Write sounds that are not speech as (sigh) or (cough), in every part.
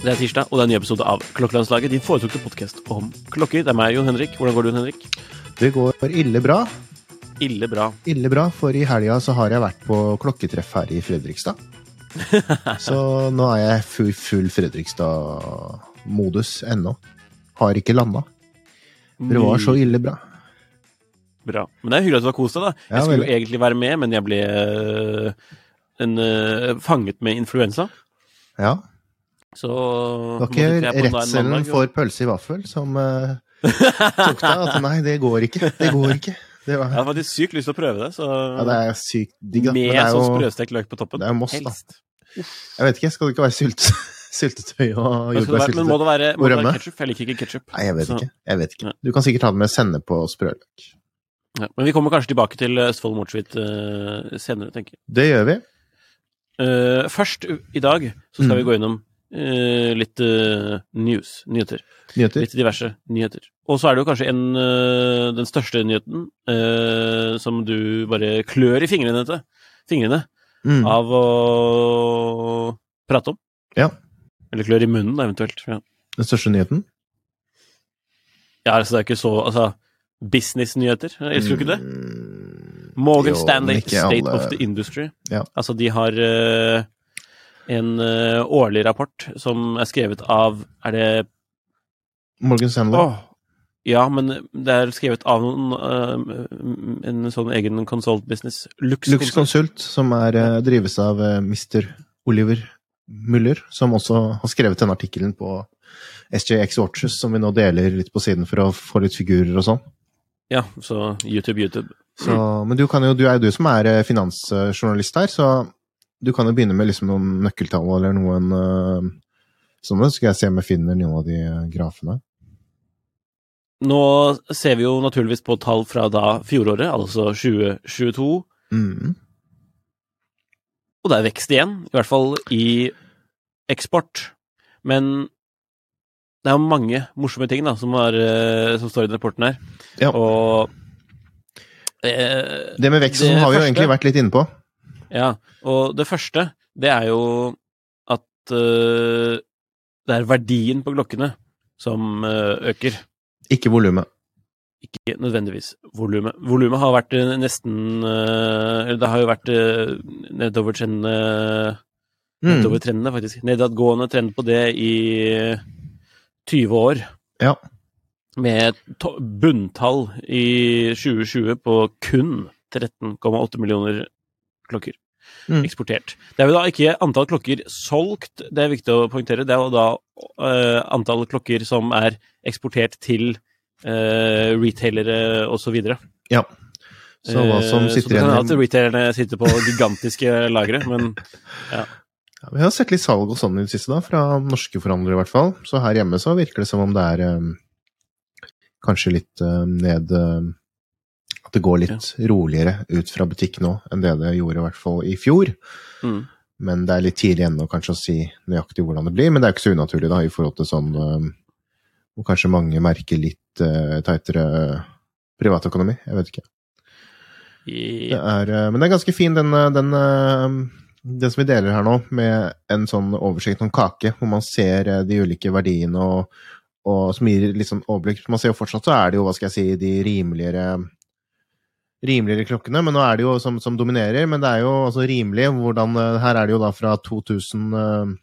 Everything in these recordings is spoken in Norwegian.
Det er tirsdag, og det er en ny episode av Klokkelandslaget, din foretrukne podkast om klokker. Det er meg, Jon Henrik. Hvordan går det, Jon Henrik? Det går ille bra. Ille bra. Ille bra, for i helga så har jeg vært på klokketreff her i Fredrikstad. (laughs) så nå er jeg full, full Fredrikstad-modus ennå. Har ikke landa. Det var så ille bra. Bra. Men det er hyggelig at du har kost deg, da. Jeg Ja, skulle jo egentlig være med, men jeg ble øh, en, øh, fanget med influensa. Ja. Så Det var ikke redselen for pølse i vaffel som eh, tok deg. At nei, det går ikke. Det går ikke. Det Jeg hadde har faktisk sykt lyst til å prøve det, så ja, det er sykt digg, da. Med sånn sprøstekt løk på toppen. det er jo Moss, da. Jeg vet ikke, skal det ikke være sylt, syltetøy og jordbærsyltetøy. men må det være, må det være ketchup? Jeg liker ikke ketsjup. Nei, jeg vet ikke. Jeg vet ikke. Du kan sikkert ha det med sennep og sprøløk. Ja. Men vi kommer kanskje tilbake til Østfold Mortsvit uh, senere, tenker jeg. Det gjør vi. Uh, først i dag så skal Mm. vi gå innom uh, litt eh, news, nyheter. Nyheter. Litt diverse nyheter. Og så er det jo kanskje en, eh, den største nyheten eh, som du bare klør i fingrene. Fingrene Mm. av å prate om. Ja. Eller klør i munnen, eventuelt. Ja, Den største nyheten? ja altså det er ikke så Altså, business-nyheter. Elsker du ikke det? Mm, Morgan Stanley, State alle- of the Industry. Ja. Altså, de har uh, en uh, årlig rapport som er skrevet av Er det Morgan Stanley. Oh, ja, men det er skrevet av noen uh, En sånn egen consult business. Lux, Lux Consult, som er, drives av Mr. Oliver Muller, som også har skrevet denne artikkelen på SJX Watches, som vi nå deler litt på siden for å få litt figurer og sånn. Ja, så YouTube, YouTube. Så, men du, kan jo, du er jo du som er eh, finansjournalist her, så du kan jo begynne med liksom noen nøkkeltall eller noen eh, sånne. Så skal jeg se om jeg finner noen av de eh, grafene. Nå ser vi jo naturligvis på tall fra da fjoråret, altså 2022. Mm. Og det er vekst igjen, i hvert fall i eksport. Men det er jo mange morsomme ting da, som, er, eh, som står i den rapporten her. Ja. Og eh, Det med veksten Det har vi jo egentlig vært litt inne på. Ja, og det første, det er jo at eh, det er verdien på klokkene som eh, øker, Ikke volumet. Ikke nødvendigvis volumet. Volumet har vært eh, nesten eh, Eller det har jo vært nedovertrendende, nedovertrendende Mm. Faktisk. Nedadgående trend på det i 20 år. Ja. Med bunntall i 2020 på kun 13,8 millioner klokker Mm. eksportert. Det er jo da ikke antall klokker solgt, det er viktig å poengtere. Det er jo da uh, antall klokker som er eksportert til uh, retailere osv. Ja. Så hva som så sitter det kan igjen hende at retailerne sitter på gigantiske lagre, men Ja, vi har sett litt salg og sånn i det siste, da, fra norske forhandlere i hvert fall. Så her hjemme så virker det som om det er um, kanskje litt eh, ned eh, At det går litt roligere ut fra butikk nå enn det det gjorde i hvert fall i fjor. mm. Men det er litt tidlig ennå kanskje å si nøyaktig hvordan det blir. Men det er ikke så unaturlig da, i forhold til sånn eh, hvor kanskje mange merker litt uh, tightere privatøkonomi. Jeg vet ikke. Yeah. Det er, uh, men det er ganske fin, den, eh, den uh, det som vi deler her nå, med en sånn oversikt, om kake, hvor man ser eh, de ulike verdiene og, og som gir litt sånn overblikk Man ser jo fortsatt så er det jo, hva skal jeg si, de rimeligere rimeligere klokkene, men nå er det jo som, som dominerer. Men det er jo altså rimelig. Hvordan, eh, her er det jo da fra 2000 eh,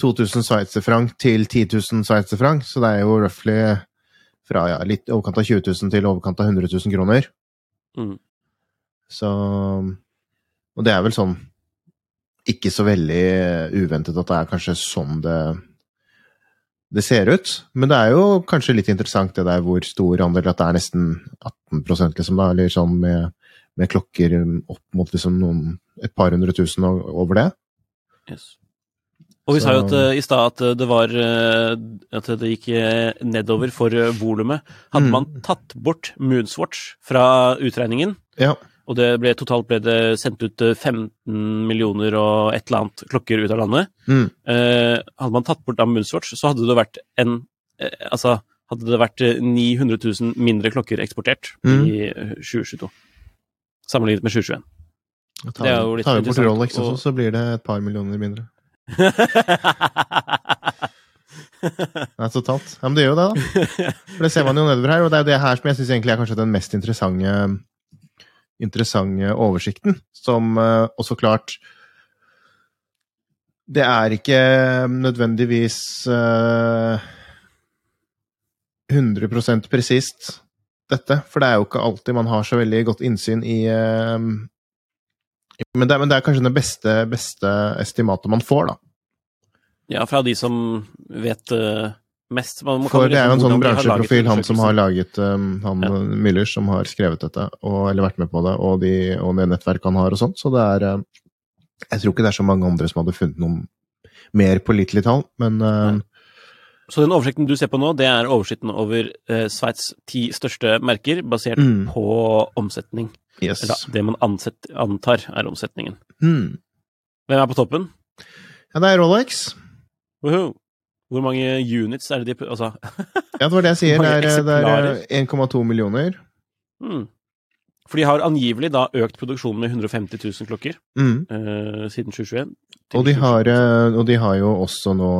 2000 sveitserfranc til 10 000 sveitserfranc, så det er jo roughly fra ja, litt overkant av 20 000 til overkant av 100 000 kroner. Mm. Så Og det er vel sånn ikke så veldig uventet at det er kanskje sånn det det ser ut. Men det er jo kanskje litt interessant det der hvor stor andel at det er nesten 18% liksom da, eller sånn med, med klokker opp mot liksom noen, et par hundre tusen over det. Yes. Og vi Så- sa jo at, uh, i stad at det var uh, At det gikk eh, nedover for eh, volumet. Hadde Mm. man tatt bort Moonswatch fra utregningen, Ja. og det ble, totalt ble det sendt ut eh, 15 millioner og et eller annet klokker ut av landet Mm. eh, Hadde man tatt bort da Moonswatch, så hadde det vært en eh, Altså, hadde det vært eh, 900 000 mindre klokker eksportert Mm. i eh, 2022. Sammenlignet med 2021. Tar, Det er jo litt tar vi bort Rolex også, og- så blir det et par millioner mindre. Nei, totalt. Ja, men det gjør jo det, da. For det ser man jo nedover her, og det er jo det her som jeg syns egentlig er kanskje den mest interessante, interessante oversikten, som eh, også klart Det er ikke nødvendigvis uh, 100% presist, dette, for det er jo ikke alltid man har så veldig godt innsyn i eh, men det, er, men det er kanskje det beste, beste estimatet man får, da. Ja, fra de som vet uh, mest. For det er jo en sånn bransjeprofil, han som har laget um, Han Ja. Müller, som har skrevet dette, og, eller vært med på det, og, de, og det nettverket han har og sånt. Så det er uh, Jeg tror ikke det er så mange andre som hadde funnet noen mer pålitelige tall, men um, Så den oversikten du ser på nå, det er oversikten over eh, Sveits ti største merker, basert Mm. på omsetning. yes. Eller det man ansett, antar er omsetningen. Mm. Hvem er på toppen? Ja, det er Rolex. Woohoo! Hvor mange units er det de Altså (laughs) Ja, det var det jeg sier. Det er, er 1,2 millioner. Mm. For de har angivelig da økt produksjonen med 150 000 klokker Mm. eh, siden 2021. Og de, har, eh, og de har jo også nå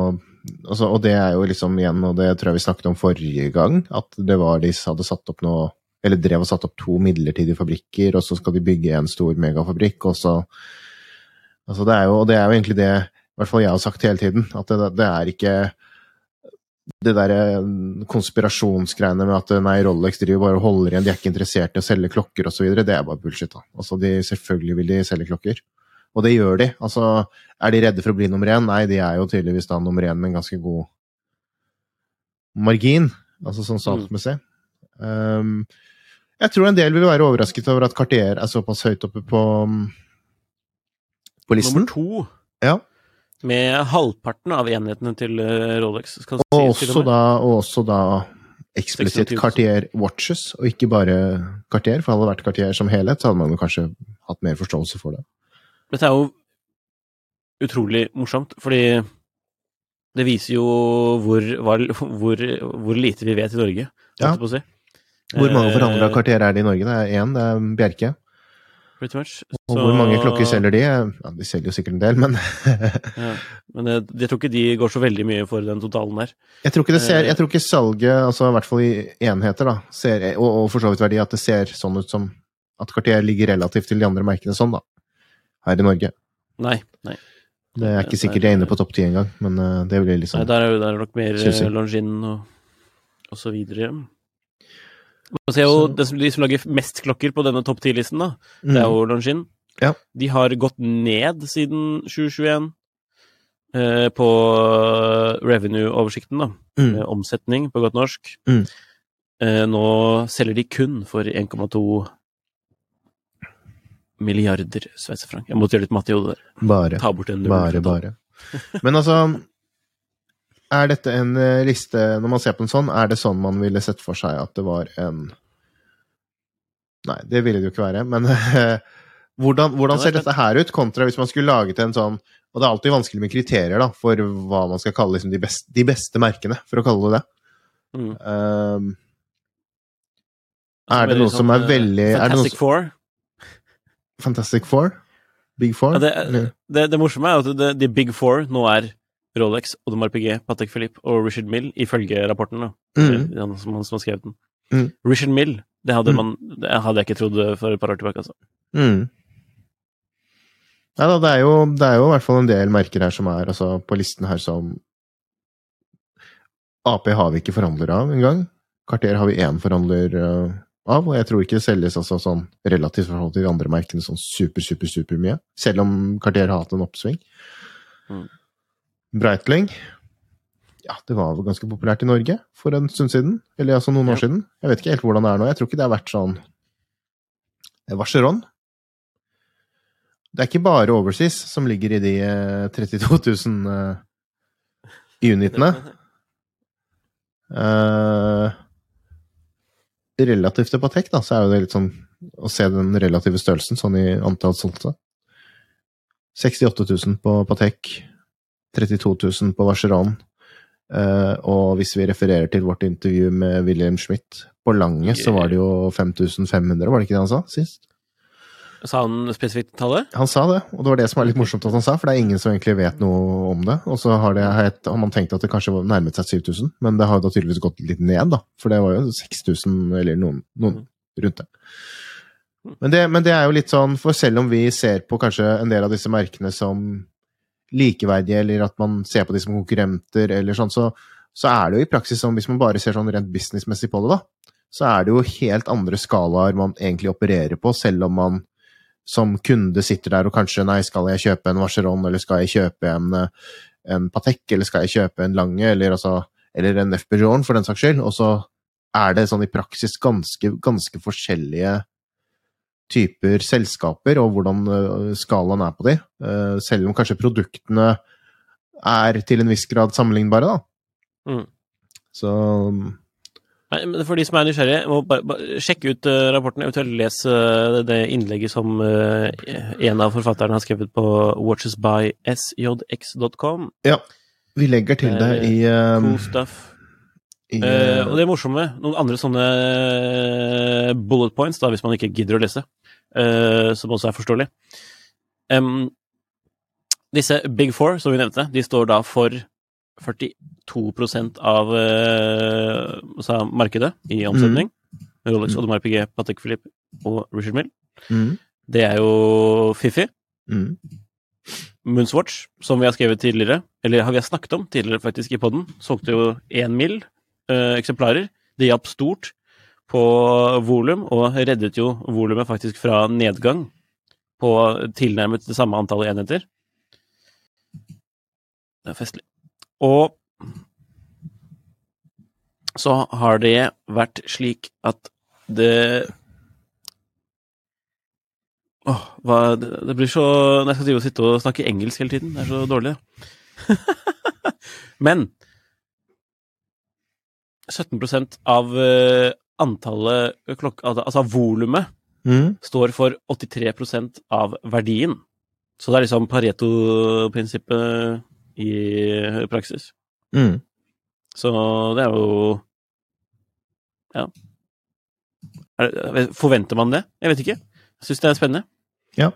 altså, Og det er jo liksom igjen, og det tror jeg vi snakket om forrige gang, at det var de hadde satt opp noe Eller drev og satt opp to midlertidige fabrikker, og så skal de bygge en stor megafabrikk, og så Altså, det er jo, og det er jo egentlig det i hvert fall jeg har sagt hele tiden, at det, det er ikke det derre konspirasjonsgreiene med at nei, Rolex driver bare og holder igjen, de er ikke interessert i å selge klokker osv., det er bare bullshit. da. Altså, de, Selvfølgelig vil de selge klokker. Og det gjør de. Altså, er de redde for å bli nummer én? Nei, de er jo tydeligvis da nummer én med en ganske god margin, altså sånn salgsmessig. Um, jeg tror en del vil være overrasket over at Cartier er såpass høyt oppe på, på listen. Nummer to, Ja. med halvparten av enhetene til eh, Rolex. Skal Og til også og da, og også da eksplisitt Cartier Watches, og ikke bare Cartier. For hadde det vært Cartier som helhet, så hadde man kanskje hatt mer forståelse for det. Dette er jo utrolig morsomt, fordi det viser jo hvor, hvor, hvor, hvor lite vi vet i Norge, Ja. si. Hvor mange forhandlere av Eh, er det i Norge? Det er én, det er Bjerke. Pretty much. Og Så- hvor mange klokker selger de? Ja, de selger jo sikkert en del, men (laughs) Ja. Men jeg, jeg tror ikke de går så veldig mye for den totalen der. jeg tror ikke det ser Eh. Jeg tror ikke salget, altså i hvert fall i enheter, da, ser, og, og for så vidt verdi, at det ser sånn ut som at kvarter ligger relativt til de andre merkene sånn, da. Her i Norge. Nei. nei. Det er ikke sikkert de er inne på topp ti engang, men eh, det blir liksom nei liksom der, er, jo der er nok mer Longin jeg. eh, og, og så videre. Man ser jo Så- det som, de som lager mest klokker på denne topp 10-listen, da. Det er Mm. jo Longin. Ja. De har gått ned siden 2021 eh, på revenue-oversikten, da. Mm. Eh, omsetning, på godt norsk. Mm. Eh, nå selger de kun for 1,2 milliarder sveitserfrank. Jeg måtte gjøre litt matte i hodet der. Bare. Ta bort en null. Bare, bare. Men altså Er dette en eh, liste Når man ser på en sånn, er det sånn man ville sett for seg at det var en Nei, det ville det jo ikke være, men (laughs) hvordan, hvordan ser dette her ut, kontra hvis man skulle laget en sånn Og det er alltid vanskelig med kriterier da, for hva man skal kalle liksom, de, best, de beste merkene, for å kalle det det. Mm. Altså, er det noe som er veldig veldig er det noe Fantastic Four. Fantastic Four? Big Four? Ja, det, det, det morsomme er at de big four nå er Rolex, Audemars PG, Patek Philippe og Richard Mill, ifølge rapporten. da. Mm. Han som, han som har skrevet den. Mm. Richard Mill, det hadde, Mm. man, det hadde jeg ikke trodd for et par år tilbake. altså. Mm. Ja da, det er, jo, det er jo i hvert fall en del merker her som er altså, på listen her som AP har vi ikke forhandlere av engang. Karter har vi én forhandler eh, av, og jeg tror ikke det selges altså, sånn relativt i forhold til de andre merkene sånn super, super, super mye. Selv om Cartier har hatt en oppsving. Mm. Breitling ja, det var vel ganske populært i Norge for en stund siden. Eller altså noen år siden. Jeg vet ikke helt hvordan det er nå. Jeg tror ikke det har vært sånn Vacheron. Det er ikke bare Overseas som ligger i de eh, 32 000 eh, unitene. (laughs) Eh, relativt til Patek, da, så er jo det litt sånn å se den relative størrelsen sånn i antall solgte. 68 000 på Patek, 32 000 på Vacheron. Uh, og hvis vi refererer til vårt intervju med William Schmidt på Lange, så var det jo 5500, var det ikke det han sa sist? Sa han spesifikt tallet? Han sa det, og det var det som er litt morsomt at han sa, for det er ingen som egentlig vet noe om det. Og så har, det, har man tenkt at det kanskje nærmet seg 7000, men det har da tydeligvis gått litt ned, da. For det var jo 6000, eller noen, noen rundt det. Men det. Men det er jo litt sånn, for selv om vi ser på kanskje en del av disse merkene som likeverdige, eller at man ser på de som konkurrenter, eller sånn, så, så er det jo i praksis sånn, hvis man bare ser sånn rent businessmessig på det, da, så er det jo helt andre skalaer man egentlig opererer på, selv om man som kunde sitter der og kanskje Nei, skal jeg kjøpe en Vacheron, eller skal jeg kjøpe en, eh, en Patek, eller skal jeg kjøpe en Lange, eller, altså, eller en FBJ-en, for den saks skyld? Og så er det sånn i praksis ganske, ganske forskjellige typer selskaper, og hvordan eh, skalaen er på de. Eh, selv om kanskje produktene er til en viss grad sammenlignbare, da. Mm. Så Nei, men For de som er nysgjerrige, må bare, bare sjekke ut uh, rapporten, eventuelt les uh, det innlegget som uh, en av forfatterne har skrevet på watchesbysjx.com. ja. Vi legger til det i, Cool stuff. i og det er morsomme, noen andre sånne bullet points, da, hvis man ikke gidder å lese, som også er forståelig. Um, disse Big Four, som vi nevnte, de står da for 42 av uh, markedet i omsetning. Rolex, Audemars Piguet, Patek Philippe og Richard Mill. mm, Det er jo fiffig. mm, Moonswatch, som vi har skrevet tidligere, eller har vi snakket om tidligere faktisk i poden, solgte jo én mill. eh, eksemplarer. Det hjalp stort på volum, og reddet jo volumet faktisk fra nedgang på tilnærmet det samme antallet enheter. Det er festlig. Og så har det vært slik at det Åh, hva, det, det blir så jeg skal drive og sitte og snakke engelsk hele tiden. Det er så dårlig. (laughs) Men 17% av eh, antallet klokk... Altså, altså volumet mm. står for 83% av verdien. Så det er liksom Pareto-prinsippet i praksis. Mm. Så det er jo Ja. Er forventer man det? Jeg vet ikke. Jeg syns det er spennende. Ja.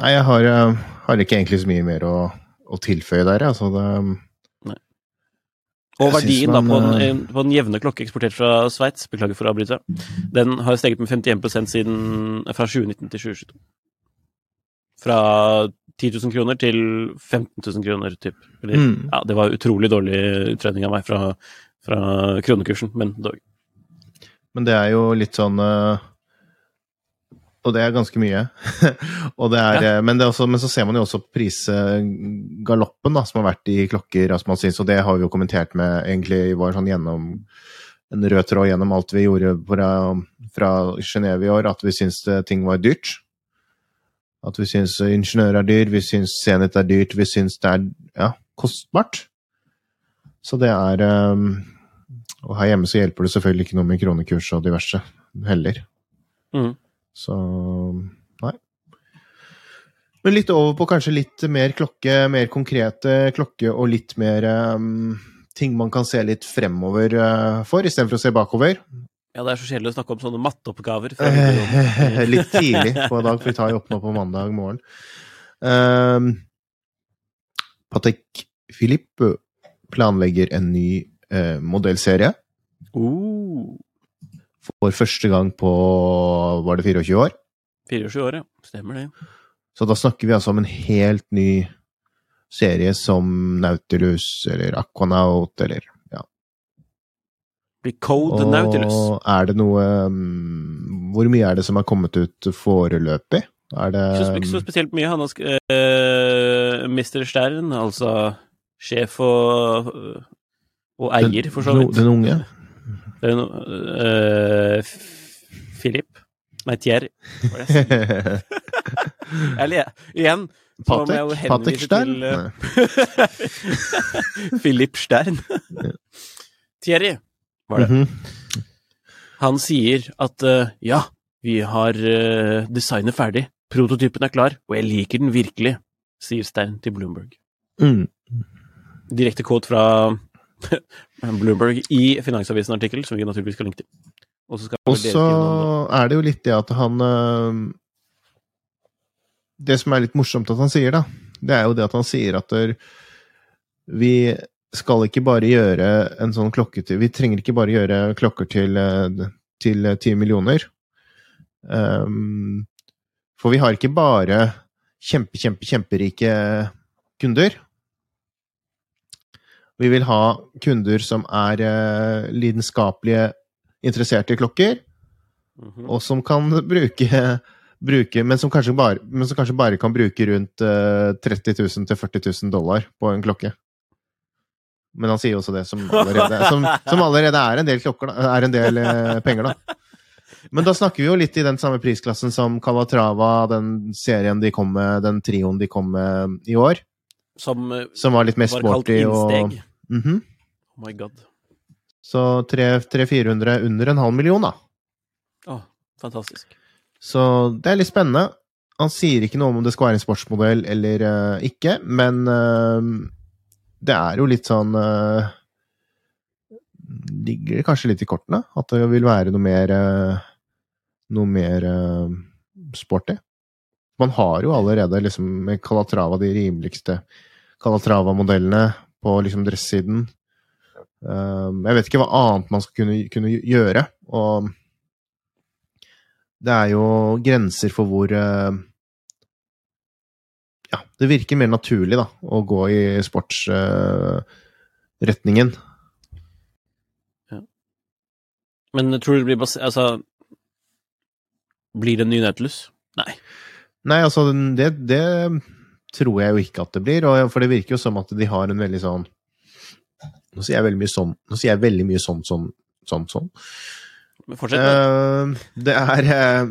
Nei, jeg har, eh, har ikke egentlig så mye mer å, å tilføye der, altså. Det, Og verdien man, da på man, en, eh, en- på den, jevne klokke eksportert fra Sveits, beklager for å avbryte, den har steget med 51 siden fra 2019 til 2022. Fra 10 000 kroner til 15 000 kroner, typ. Eller, Mm. Ja, det var utrolig dårlig utregning av meg fra, fra kronekursen, men dog. men det er jo litt sånn eh, Og det er ganske mye. (laughs) det er, ja. men, det også, men så ser man jo også prisgaloppen da, som har vært i klokker. Man synes, og det har vi jo kommentert med egentlig var sånn gjennom en rød tråd gjennom alt vi gjorde fra, fra Genéve i år, at vi syns ting var dyrt. At vi syns ingeniører er dyr, vi syns Zenit er dyrt, vi syns det er ja, kostbart. Så det er um, Og her hjemme så hjelper det selvfølgelig ikke noe med kronekurs og diverse heller. Mm. Så nei. Men litt over på kanskje litt mer klokke, mer konkrete klokke og litt mer um, ting man kan se litt fremover uh, for, istedenfor å se bakover. Ja, det er så kjedelig å snakke om sånne matteoppgaver. (laughs) Litt tidlig på dag, for vi tar jo opp nå på mandag morgen. Um, Patek Philippe planlegger en ny uh, modellserie Uh, for første gang på Var det 24 år? 24 år, ja. Stemmer det. Så da snakker vi altså om en helt ny serie som Nautilus eller Aquanaut eller. Blir Code Nautilus. Er det noe um, Hvor mye er det som har kommet ut foreløpig? Er det Ikke så, spesielt mye. Han har uh, Mr. Stern, altså sjef og, og eier, for så vidt. den unge? Den, er no- eh, Philip Nei, Thierry. (laughs) Eller igjen Patek? Patek Stern? til uh, (laughs) Philip Stern. Thierry, var det. Mhm. Han sier at uh, ja, vi har uh, designet ferdig, prototypen er klar, og jeg liker den virkelig, sier Stein til Bloomberg. Mm. Direkte quote fra (laughs) Bloomberg i Finansavisen-artikkel, som vi naturligvis skal linke til. Og så er det jo litt det at han uh, Det som er litt morsomt at han sier, da, det er jo det at han sier at der, vi skal ikke bare gjøre en sånn klokke til Vi trenger ikke bare gjøre klokker til, ti 10 millioner. Um, for vi har ikke bare kjempe, kjempe, kjemperike kunder. Vi vil ha kunder som er uh, lidenskapelige interessert i klokker, Mhm. og som kan bruke, bruke men, som bare, men som kanskje bare kan bruke rundt uh, 30 000 til 40 000 dollar på en klokke. Men han sier jo også det, som allerede, som, som allerede er en del klokker, da, er en del eh, penger, da. Men da snakker vi jo litt i den samme prisklassen som Calatrava, den serien de kom med, den trioen de kom med i år, Som eh, som var litt mer sporty og innsteg. -hmm. Oh my god. Så 300-400 under en halv million, da. Å, fantastisk. Så det er litt spennende. Han sier ikke noe om det skal være en sportsmodell eller uh, ikke, men eh, det er jo litt sånn uh, Ligger det kanskje litt i kortene at det vil være noe mer uh, Noe mer uh, sporty? Man har jo allerede liksom med Calatrava de rimeligste Calatrava-modellene på liksom dressiden. Eh, jeg vet ikke hva annet man skal kunne, kunne gjøre. og det er jo grenser for hvor eh, Ja, det virker mer naturlig, da, å gå i sportsretningen. Men tror du det blir basert Altså Blir det en ny Nautilus? Nei. Nei, altså, det, det tror jeg jo ikke at det blir, og, for det virker jo som at de har en veldig sånn Nå sier jeg veldig mye sånn, nå sier jeg veldig mye sånn, sånn, sånn, sånn. Men fortsett. Uh, det. Er eh,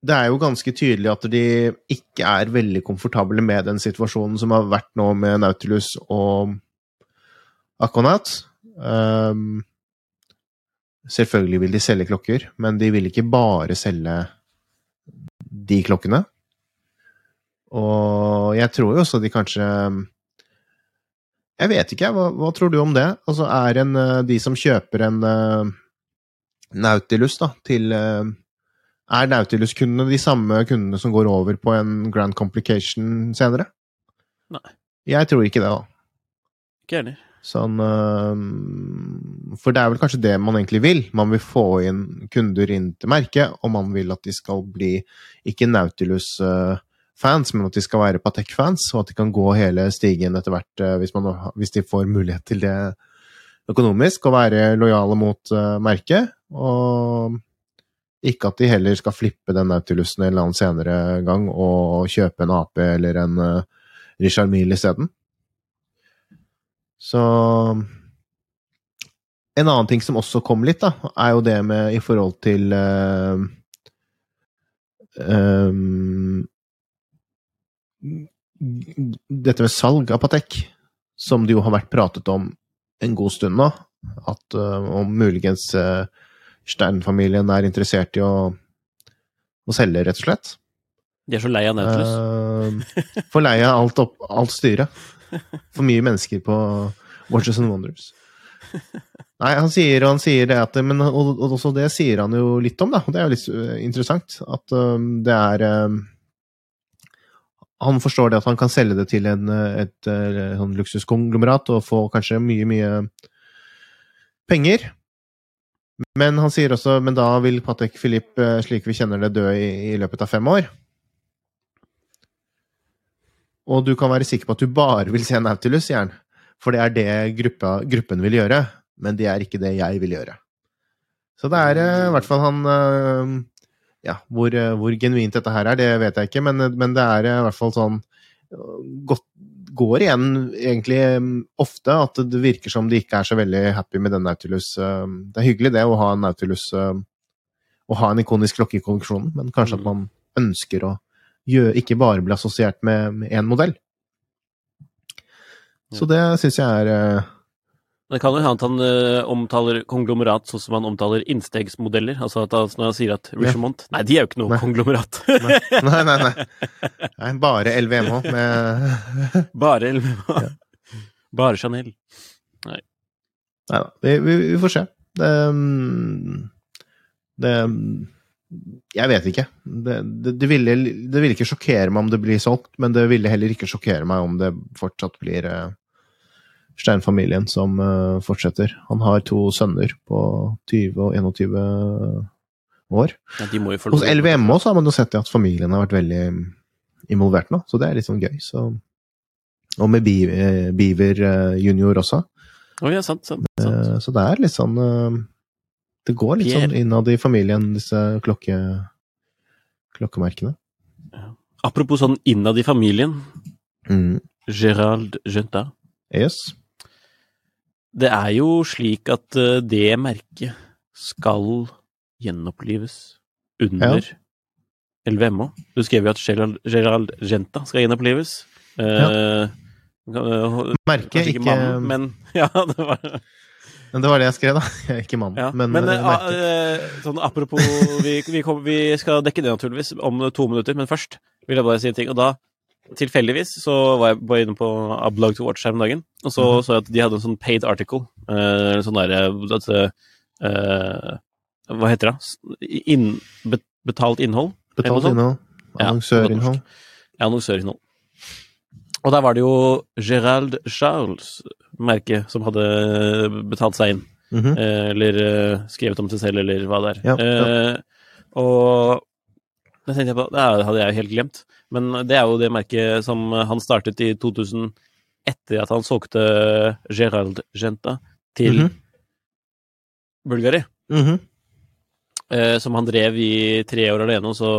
Det er jo ganske tydelig at de ikke er veldig komfortable med den situasjonen som har vært nå med Nautilus og Akonat. Um, selvfølgelig vil de selge klokker, men de vil ikke bare selge de klokkene. Og jeg tror jo også de kanskje Jeg vet ikke, hva, hva tror du om det? Altså, er en, eh, de som kjøper en uh, Nautilus, da, til eh, Er Nautilus-kundene de samme kundene som går over på en Grand Complication senere? Nei. Jeg tror ikke det, da. Ikke enig. Sånn øh, For det er vel kanskje det man egentlig vil. Man vil få inn kunder inn til merket, og man vil at de skal bli ikke Nautilus-fans, men at de skal være Patek-fans, og at de kan gå hele stigen etter hvert øh, hvis, man, hvis de får mulighet til det økonomisk, og være lojale mot øh, merket. Og ikke at de heller skal flippe den Nautilusen en eller annen senere gang og kjøpe en AP eller en uh, Richard Mille isteden. Så En annen ting som også kom litt, da, er jo det med i forhold til uh, um, Dette med salg av Patek, som det jo har vært pratet om en god stund nå. At uh, om muligens uh, Stern-familien er interessert i å, å selge, rett og slett. De er så lei av Nautilus. Uh, for lei av alt, opp- alt styret. For mye mennesker på Watches and Wonders. Nei, han sier, han sier det at Men og, og også det sier han jo litt om, da. Det er jo litt eh, interessant. At um, det er um, Han forstår det at han kan selge det til en, et, et, et, sånn luksuskonglomerat og få kanskje mye, mye penger. Men han sier også men da vil Patek Philippe, slik vi kjenner det, dø i, i løpet av fem år. Og du kan være sikker på at du bare vil se Nautilus, sier han. For det er det gruppa, gruppen vil gjøre, men det er ikke det jeg vil gjøre. Så det er uh, i hvert fall han uh, Ja, hvor, hvor, genuint dette her er, det vet jeg ikke, men, men det er i hvert fall sånn godt, Går igjen egentlig um, ofte at det virker som de ikke er så veldig happy med den Nautilus. Det er hyggelig det å ha en Nautilus Å ha en ikonisk klokke i kolleksjonen, men kanskje at mm. man ønsker å gjøre, ikke bare bli assosiert med én modell. Så det syns jeg er Det kan jo hende at han uh, omtaler konglomerat sånn som han omtaler innstegsmodeller. Altså at han, når han sier at Richemont ja. Nei, de er jo ikke noe nei. konglomerat. nei, nei, nei, nei. nei bare LVMH med Bare LVMH. Ja. Bare Chanel. Nei. Nei da. Vi, vi, vi, får se. Det, mm, det jeg vet ikke. Det, det, det, ville, det, ville, ikke sjokkere meg om det blir solgt, men det ville heller ikke sjokkere meg om det fortsatt blir uh, Stein-familien som uh, fortsetter. Han har to sønner på 20 og 21 år. Ja, Hos LVM også har man jo sett at familien har vært veldig involvert nå, så det er litt sånn gøy. Så. Og med Beaver, Beaver junior også. Oh, ja, sant, sant, sant. Så det er litt sånn det går litt Pierre. sånn innad i familien, disse klokke, klokkemerkene. Ja. Apropos sånn innad i familien. Mm. Gerald Junta. Yes. Det er jo slik at eh, det merket skal gjenopplives under ja. LVMH. Du skrev jo at Gerald, Genta skal gjenopplives. Ja. Uh, Merket, ikke, mannen, men (laughs) ja, det var men det var det jeg skrev, da. (laughs) Ikke mann. Ja. Men, men uh, sånn apropos vi, vi, kom, vi, skal dekke det naturligvis om to minutter, men først vil jeg bare si en ting. Og da, tilfeldigvis, så var jeg bare inne på Ablog to Watch her om dagen, og så mm. så jeg at de hadde en sånn paid article. Uh, sånn derre uh, Hva heter det? In, betalt innhold? Betalt innhold. Annonsørinnhold. Ja, annonsørinnhold. Og der var det jo Gerald Charles merke som hadde betalt seg inn. Mm -hmm. Eller skrevet om seg selv, eller hva det er. Ja, ja. Eh, og det tenkte jeg på, det hadde jeg jo helt glemt. Men det er jo det merket som han startet i 2000 etter at han solgte Gerald Genta til mm -hmm. Bulgari. Mm -hmm. som han drev i tre år alene, og så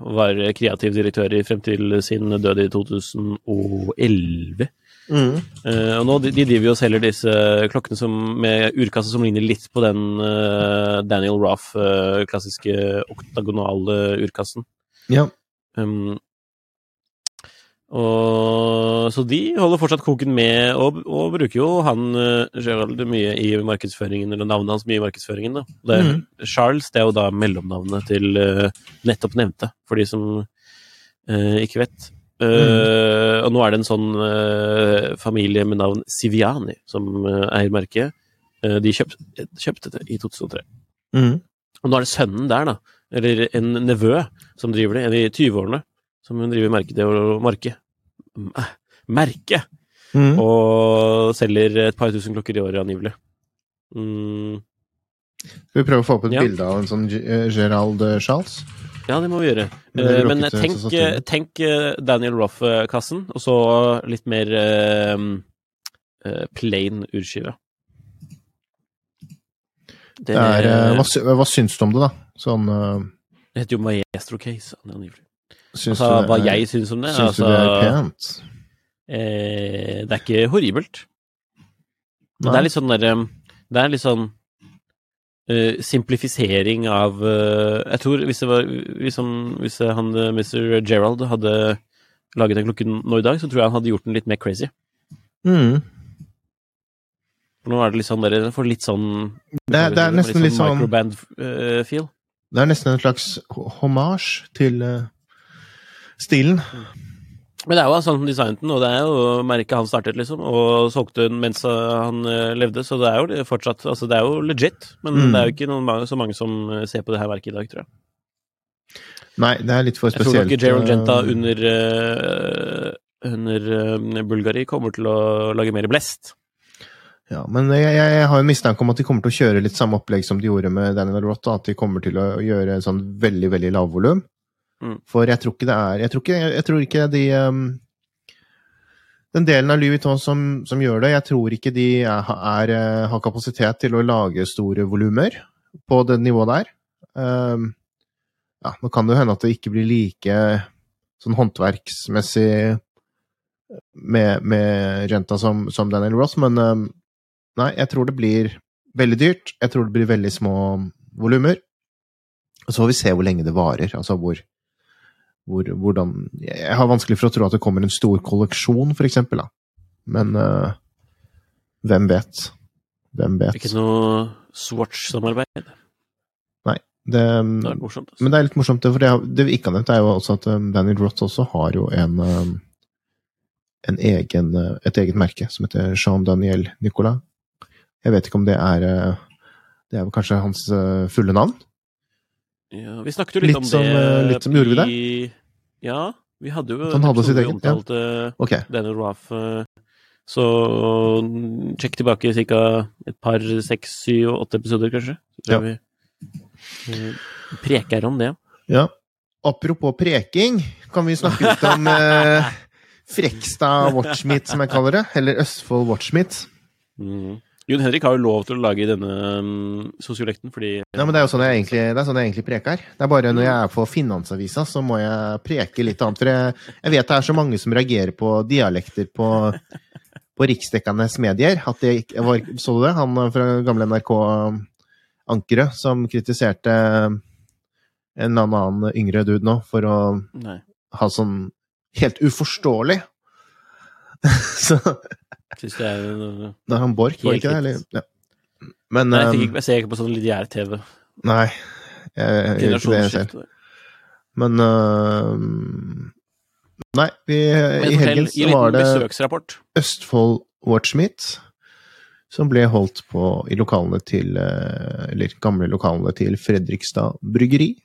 var kreativ direktør frem til sin død i 2011. Mm. Uh, og nå, de, de, driver jo og selger disse klokkene som, med urkasse som ligner litt på den uh, Daniel Roth uh, klassiske oktagonale urkassen. Ja. Um, og, så de holder fortsatt koken med, og, og bruker jo han Gerald mye i markedsføringen, eller navnet hans mye i markedsføringen. Da. Det, mm. Charles det er jo da mellomnavnet til nettopp nevnte, for de som ikke vet. Uh, og nå er det en sånn uh, familie med navn Siviani som uh, eier merket. de kjøpt, kjøpte det i 2003. Mm. Og nå er det sønnen der, da, eller en nevø, som driver det, en i 20-årene, som driver merket det og marke. Merke! Mm. Og selger et par tusen klokker i året, angivelig. Mm. Skal vi prøve å få opp et ja. bilde av en sånn Gerald Charles? Ja, det må vi gjøre. Men tenk, tenk, eh, Daniel Roff-kassen, og så litt mer uh, plain urskive. Det, er, hva, hva, syns du om det, da? Sånn Det heter jo Maestro Case, Syns Altså, hva jeg syns om det? Syns altså, du det er pent? det er ikke horribelt. Nei. Det er litt sånn derre Det er litt sånn Uh, simplifisering av uh, Jeg tror hvis det var hvis, han, hvis han, uh, Mr. Gerald hadde laget den klokken nå i dag, så tror jeg han hadde gjort den litt mer crazy. Mm. For nå er det litt sånn dere får litt sånn Det, er, det er nesten litt sånn, sånn microband-feel. det er nesten en slags hommage til stilen. Men det er jo sånn som designet den, og det er jo merket han startet, liksom, og solgte den mens han eh, levde, så det er jo fortsatt Altså, det er jo legit, men Mm. det er jo ikke noen, så mange som eh, ser på det her verket i dag, tror jeg. Nei, det er litt for spesielt. Jeg tror ikke Gerald Genta eh, under, eh, under eh, Bulgari kommer til å lage mer blest. Ja, men jeg, jeg, har en mistanke om at de kommer til å kjøre litt samme opplegg som de gjorde med Daniel Roth, da, at de kommer til å gjøre en sånn veldig, veldig lavvolum. Mm. For jeg tror ikke det er Jeg tror ikke, jeg tror ikke de um, Den delen av Louis Vuitton som, som gjør det, jeg tror ikke de er, er, eh, har kapasitet til å lage store volumer på det nivået der. Um, ja, nå kan det jo hende at det ikke blir like sånn håndverksmessig med, med renta som, som Daniel Ross, men um, nei, jeg tror det blir veldig dyrt. Jeg tror det blir veldig små volumer. Og så får vi se hvor lenge det varer. Altså hvor, hvor hvordan Jeg har vanskelig for å tro at det kommer en stor kolleksjon, for eksempel, da. Men uh, hvem vet? Hvem vet? Ikke noe Swatch-samarbeid. Det, um, Det er morsomt. Altså. men det er litt morsomt, det, for det, det vi ikke har nevnt, er jo også at um, Daniel Roth også har jo en, um, en egen, et eget merke som heter Jean Daniel Nicolas. Jeg vet ikke om det er uh, Det er vel kanskje hans uh, fulle navn? Ja, vi snakket jo litt, Litt om som, det eh, litt som gjorde vi det? Ja, vi hadde jo han hadde sitt eget, ja. omtalte Ok. Daniel Roth. eh, Så sjekk tilbake ca. et par, seks, syv, åtte episoder, kanskje. Så tror jeg vi eh, preker om det. Ja. Apropos preking, kan vi snakke litt om Frekstad Watchmeet, som jeg kaller det? Eller Østfold Watchmeet. Mm. Jon Henrik har jo lov til å lage denne um, sosiolekten, fordi Ja, men det er jo sånn jeg egentlig, det er sånn jeg egentlig preker. Det er bare når jeg er på Finansavisa, så må jeg preke litt annet. For jeg, jeg vet det er så mange som reagerer på dialekter på, på riksdekkende medier. At det var, Så du det? Han fra gamle NRK-ankeret som kritiserte en eller annen yngre dude nå for å Nei. ha sånn helt uforståelig (laughs) Så Syns det er uh, det er han Borch, var det ikke det? Eller? Ja. Men Nei, jeg, um, ikke, jeg ser ikke på sånn lineær TV. Nei. Jeg, jeg gjør ikke det selv. Generasjonsskifte. Men uh, Nei, vi, Men i helgen så var det. Østfold Watchmeet som ble holdt på i lokalene til Eller gamle lokalene til Fredrikstad Bryggeri.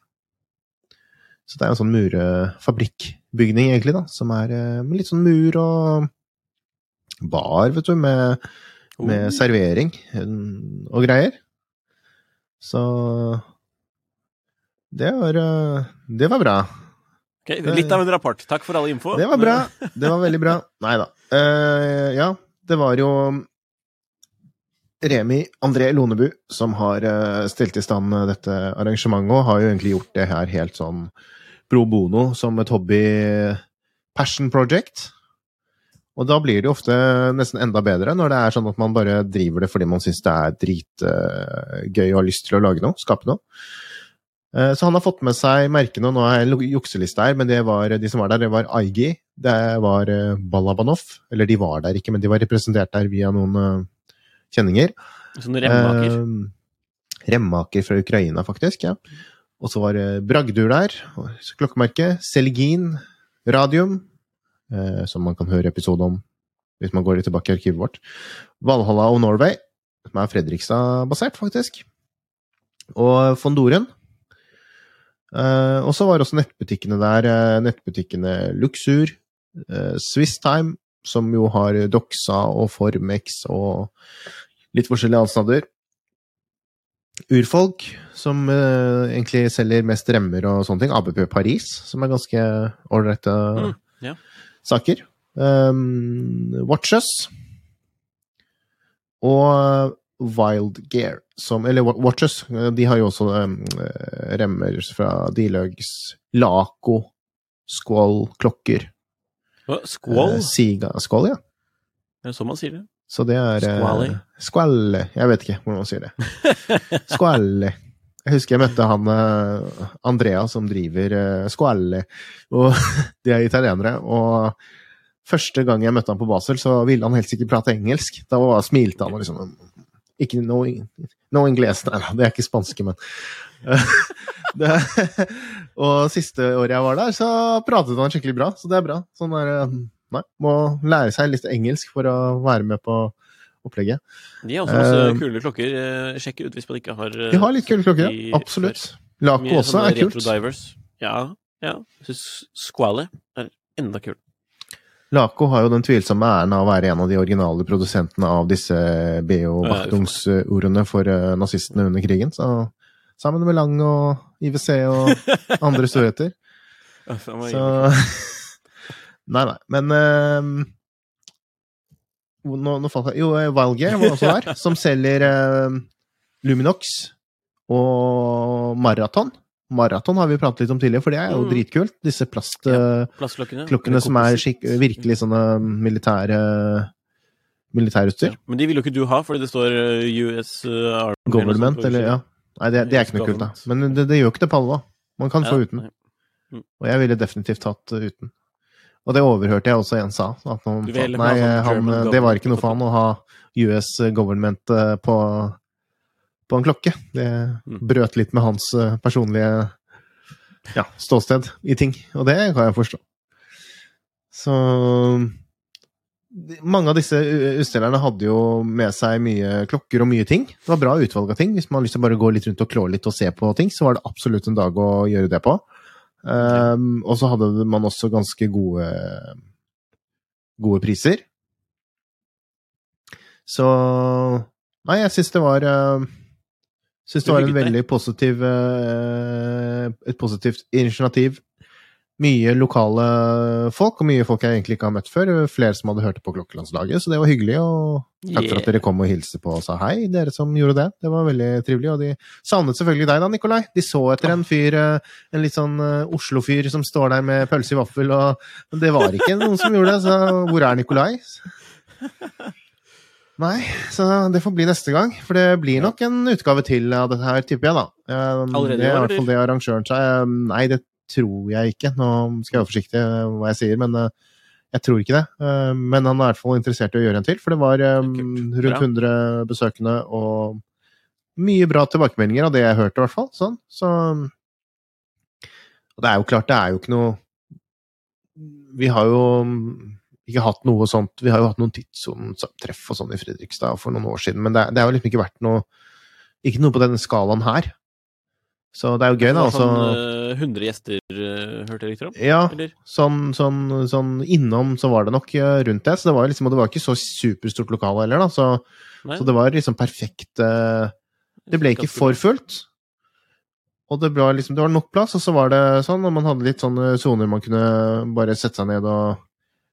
Så det er en sånn murefabrikkbygning, egentlig, da, som er med litt sånn mur og bar, vet du, med, med Oh. servering og greier. Så det var, øh, det var bra. Okay, litt av en rapport. Takk for all info. Det var bra. (laughs) Det var veldig bra. Nei da. Uh, ja, det var jo Remi André Lonebu som har stilt stelt i stand eh, dette arrangementet, og har jo egentlig gjort det her helt sånn pro bono, som et hobby passion project. Og da blir det jo ofte nesten enda bedre når det er sånn at man bare driver det fordi man syns det er dritgøy og har lyst til å lage noe, skape noe. Eh, Så han har fått med seg merkene, og nå er jeg jukseliste her, men det var, de som var der, det var Aigi, det var eh, Balabanov, eller de var der ikke, men de var representert der via noen eh, kjenninger. Sånn remmaker. Eh, remmaker fra Ukraina, faktisk, ja. Og så var det Bragdur der, klokkemerke, Seligin, Radium, eh, som man kan høre episode om hvis man går litt tilbake i arkivet vårt. Valhalla og Norway, som er Fredrikstad-basert, faktisk. Og Fondoren. Eh, og så var også nettbutikkene der. eh, nettbutikkene Luxur, eh, Swisstime, som jo har Doxa og Formex og litt forskjellige avstander. Urfolk, som eh, egentlig selger mest remmer og sånne ting. ABP Paris, som er ganske ålreite Mm, ja. Saker. Um, Watches. Og Wild Gear, som Eller Watch Watches. eh, De har jo også um, remmer fra Dilugs, Laco, Squall, klokker. Skål? Squall? Eh, Siga Squall, ja. Det er sånn man sier det. Så det er eh, Squally. Jeg vet ikke hvordan man sier det. (laughs) Squalle. Jeg husker jeg møtte han eh, Andrea som driver Squalle, og (laughs) de er italienere. Og første gang jeg møtte han på Basel, så ville han helst ikke prate engelsk. Da smilte han og liksom Ikke no, no ingles, nei da, det er ikke spanske, men (laughs) det, Og siste året jeg var der, så pratet han skikkelig bra, så det er bra. Sånn der, eh, nei, må lære seg litt engelsk for å være med på opplegget. De har også masse Eh, kule klokker. Eh, Sjekk ut hvis man ikke har eh, De har litt kule klokker, ja. Absolutt. Laco også er kult. Divers. Ja, ja. Syns Squally er enda kul. Laco har jo den tvilsomme æren av å være en av de originale produsentene av disse BO Bachtungsordene for eh, nazistene under krigen. Så sammen med Lang og IWC og (laughs) andre storheter. Så. (laughs) Nei, nei. Men eh, nå, nå falt jeg Jo, eh, Wildgear var også der, (laughs) som selger eh, Luminox og Maraton. Maraton har vi pratet litt om tidligere, for det er jo Mm. dritkult. Disse plastklokkene Plastklokkene. som er virkelig sånne militære militærutstyr. Ja. Men de vil jo ikke du ha, fordi det står eh, US Army Government, eller eller ja. Nei, det, det er ikke noe kult, da. Men det, det gjør ikke det på alle, da. Man kan få uten. Og jeg ville definitivt hatt uh, uten. Og det overhørte jeg også en sa. At noen, nei, sånn han, det var ikke noe for han å ha US government uh, på, på en klokke. Det Mm. brøt litt med hans uh, personlige ja, ståsted i ting. Og det kan jeg forstå. Så mange av disse utstillerne hadde jo med seg mye klokker og mye ting. Det var bra utvalg av ting. Hvis man har lyst til å bare gå litt rundt og klå litt og se på ting, så var det absolutt en dag å gjøre det på. Um, og så hadde man også ganske gode, gode priser. Så Nei, jeg syns det var uh, Syns det var en veldig positiv uh, Et positivt initiativ. Mye lokale folk, og mye folk jeg egentlig ikke har møtt før. Flere som hadde hørt på Klokkelandslaget, så det var hyggelig. Og takk for at dere kom og hilste på og sa hei, dere som gjorde det. Det var veldig trivelig. Og de savnet selvfølgelig deg da, Nikolai. De så etter en fyr, eh, en litt sånn eh, Oslo-fyr som står der med pølse i vaffel, og det var ikke noen som gjorde det, så hvor er Nikolai? Nei, så det får bli neste gang. For det blir nok en utgave til av dette her, tipper jeg, da. Eh, Allerede i år, fall det arrangøren sa. Nei, det tror jeg ikke. Nå skal jeg være forsiktig med hva jeg sier, men eh, jeg tror ikke det. Eh, Men han er i hvert fall interessert i å gjøre en til, for det var eh, rundt Bra. 100 besøkende og mye bra tilbakemeldinger av det jeg hørte, i hvert fall. Sånn. Så Og det er jo klart, det er jo ikke noe Vi har jo ikke hatt noe sånt Vi har jo hatt noen tidssonetreff og sånn i Fredrikstad for noen år siden, men det, det har jo liksom ikke vært noe Ikke noe på denne skalaen her. Så det er jo gøy, da. var Altså, sånn eh, 100 gjester, eh, hørte jeg riktig om? ja, sånn, sånn, sånn innom så var det nok eh, rundt det. Så det var liksom, og det var ikke så superstort lokale heller, da. Så, så det var liksom perfekt Det ble ikke for fullt. Og det, ble liksom, det var nok plass, og så var det sånn, og man hadde litt sånne soner man kunne bare sette seg ned og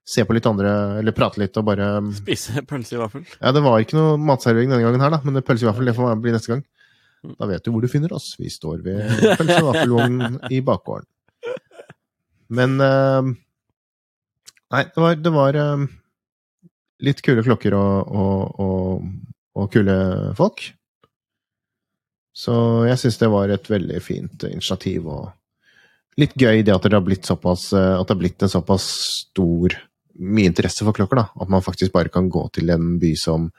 se på litt andre, eller prate litt og bare Spise (laughs) pølse i vaffel? Ja, det var ikke noe matservering denne gangen her, da, men pølse i vaffel, det får bli neste gang. Da vet du hvor du finner oss. Vi står ved pølse- og vaffelvognen i bakgården. Men eh, Nei, det var, det var eh, litt kule klokker og, og, og, og kule folk. Så jeg syns det var et veldig fint initiativ, og litt gøy det at det har blitt såpass eh, At det har blitt en såpass stor mye interesse for klokker, da. At man faktisk bare kan gå til en by som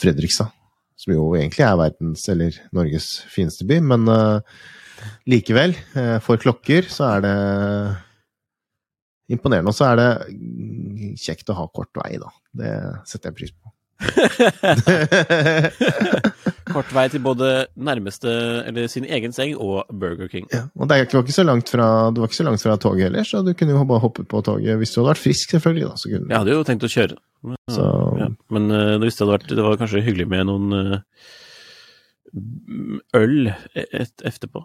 Fredrikstad. Som jo egentlig er verdens, eller Norges fineste by, men uh, likevel, uh, for klokker så er det imponerende. Og så er det kjekt å ha kort vei, da. Det setter jeg pris på. (laughs) Kort vei til både nærmeste, eller sin egen seng, og Burger King. Ja, og det, var ikke så langt fra, det var ikke så langt fra toget heller, så du kunne jo bare hoppe på toget hvis du hadde vært frisk, selvfølgelig. da. Så kunne, Jeg hadde jo tenkt å kjøre. Men, Så- ja. Men eh, det, hadde vært, det var kanskje hyggelig med noen uh, øl et, etterpå.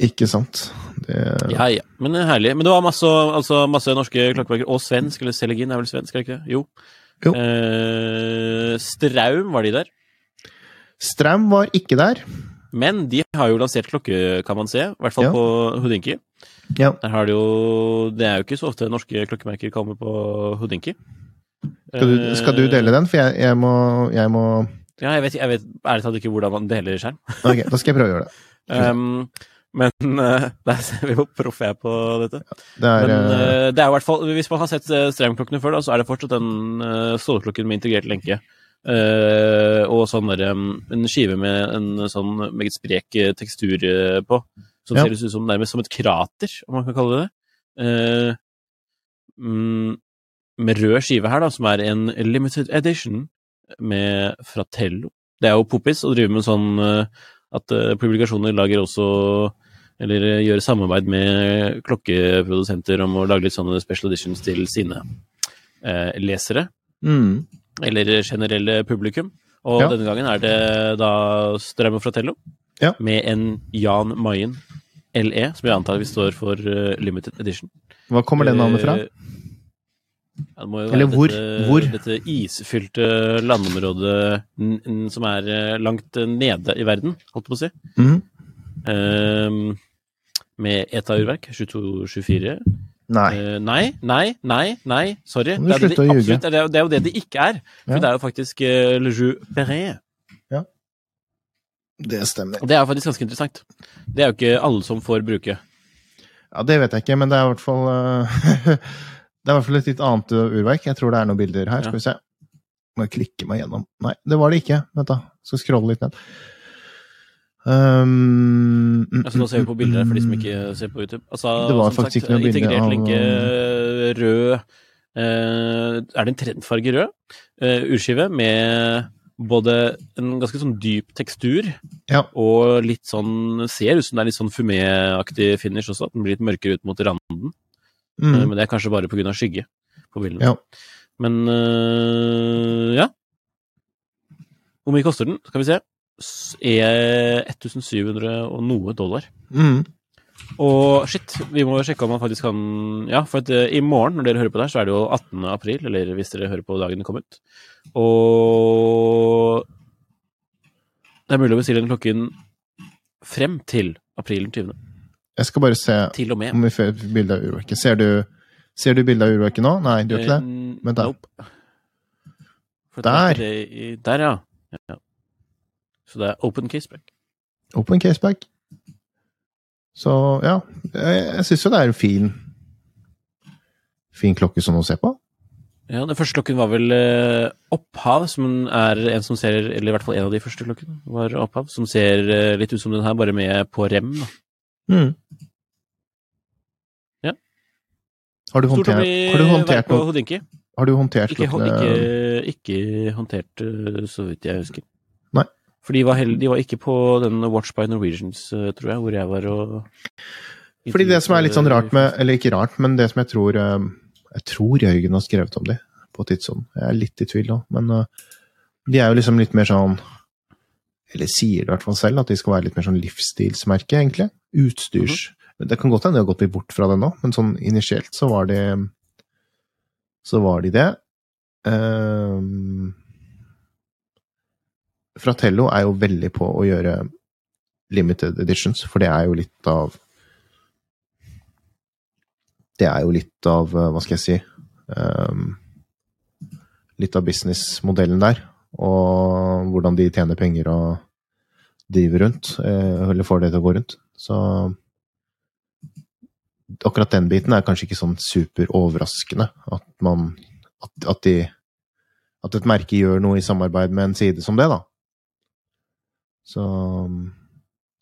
Ikke sant. Det, Ja, ja. Men eh, herlig. Men det var masse, altså, masse norske klokkeverker, Og svensk, eller Selegin er vel svensk, er det ikke? Jo. Eh, Straum, var de der? Straum var ikke der. Men de har jo lansert klokke, kan man se. I hvert fall Ja. på Houdinki. Ja. Der har de jo Det er jo ikke så ofte norske klokkemerker kommer på Houdinki. Skal du, skal du dele den? For jeg, jeg må, jeg må Ja, jeg vet, jeg vet ærlig talt ikke hvordan man deler skjerm. Ok, da skal jeg prøve å gjøre det. (laughs) Um, men uh, der ser vi hvor proff jeg er på dette. Det er Men eh, uh, det er i hvert fall, hvis man har sett strømklokkene før, da, så er det fortsatt den uh, stålklokken med integrert lenke Uh, og sånn der, um, en skive med en sånn meget sprek eh, tekstur eh, på. Som Ja. ser ut som nærmest som et krater, om man kan kalle det det. Eh, mm, med rød skive her, da, som er en limited edition med Fratello. Det er jo poppis å drive med sånn eh, at eh, publikasjoner lager også Eller gjøre samarbeid med klokkeprodusenter om å lage litt sånne special editions til sine eh, lesere Mm. eller generelle publikum. Og Ja. denne gangen er det da Strøm Fratello Ja. med en Jan Mayen LE, som jeg antar vi står for uh, limited edition. Hva kommer det navnet fra? Eh, Ja, det må jo Eller være hvor? Dette, Hvor? dette isfylte landområdet som er eh, langt nede i verden, holdt jeg på å si. Mm. Eh, med ETA-urverk 2224. Nei. Uh, nei, nei, nei, nei, sorry. Det er, det, de absolutt, det, er, det er jo det det ikke er. For Ja. det er jo faktisk uh, Le Jeu Perret. Det stemmer. Det er faktisk ganske interessant. Det er jo ikke alle som får bruke. Ja, det vet jeg ikke, men det er i hvert fall eh, (laughs) Det er i hvert fall et litt annet urverk. Jeg tror det er noen bilder her. Skal vi se. Må jeg klikke meg gjennom. Nei, det var det ikke. Vent, da. Skal scrolle litt ned. Um, mm, Altså, nå ser vi på bilder for de som mm, ikke ser på YouTube. Altså, Det var faktisk ikke noe bilde integrert av- lenke rød uh, Er det en trendfarge rød? uh, urskive med både en ganske sånn dyp tekstur Ja. og litt sånn Ser ut som det er litt sånn fumé-aktig finish også. At den blir litt mørkere ut mot randen. Mm. Uh, Men det er kanskje bare pga. skygge på bildene. Ja. Men ja. Hvor mye koster den? Skal vi se. Er 1700 og noe dollar. mm. Og shit, vi må sjekke om man faktisk kan Ja, for at, eh, i morgen, når dere hører på det her, så er det jo 18. april, eller hvis dere hører på dagen det kom ut. Og det er mulig å bestille den klokken frem til april 20. Jeg skal bare se om vi får bilde av urverket. Ser du, ser du bildet av urverket nå? Nei, du gjør ikke det? Men der. Nope. Der. er Der, ja. ja. Så det er open caseback. Open caseback. Så ja, jeg, jeg syns jo det er en fin fin klokke som å se på. Ja, Den første klokken var vel eh, Opphav, som er en som ser Eller i hvert fall en av de første klokkene var Opphav, som ser eh, litt ut som den her, bare med på rem. da. Mm. Ja. Har du håndtert, har du håndtert, noe, Houdinki. har du håndtert Ikke, klokkene ikke, ikke håndtert, eh, så vidt jeg husker. For de var, hell, de var ikke på den Watch by Norwegians, eh, tror jeg, hvor jeg var og Fordi det som er litt sånn rart med Eller ikke rart, men det som jeg tror eh, Jeg tror Jørgen har skrevet om de på Tidsånd. Jeg er litt i tvil nå, men eh, de er jo liksom litt mer sånn Eller sier det i hvert fall selv, at de skal være litt mer sånn livsstilsmerke, egentlig. Utstyrs... Det kan godt hende de har gått litt bort fra det nå, men sånn initielt så var de Så var de det. Um, Fratello er jo veldig på å gjøre limited editions, for det er jo litt av Det er jo litt av, eh, hva skal jeg si um, Litt av businessmodellen der, og hvordan de tjener penger og driver rundt, eh, eller får det til å gå rundt. Så akkurat den biten er kanskje ikke sånn superoverraskende, at man at, at de At et merke gjør noe i samarbeid med en side som det, da. Så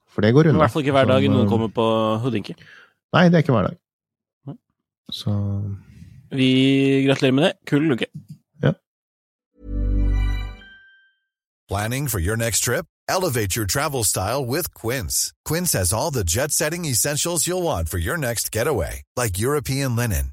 For det går I hvert fall ikke hver dag så, noen eh, kommer på Houdinki. Nei, det er ikke hver dag. Så Vi gratulerer med det. Kul luke. Planning for your next trip? Elevate your travel style with Quince. Quince has all the jet setting essentials you'll want for your next getaway, like European linen,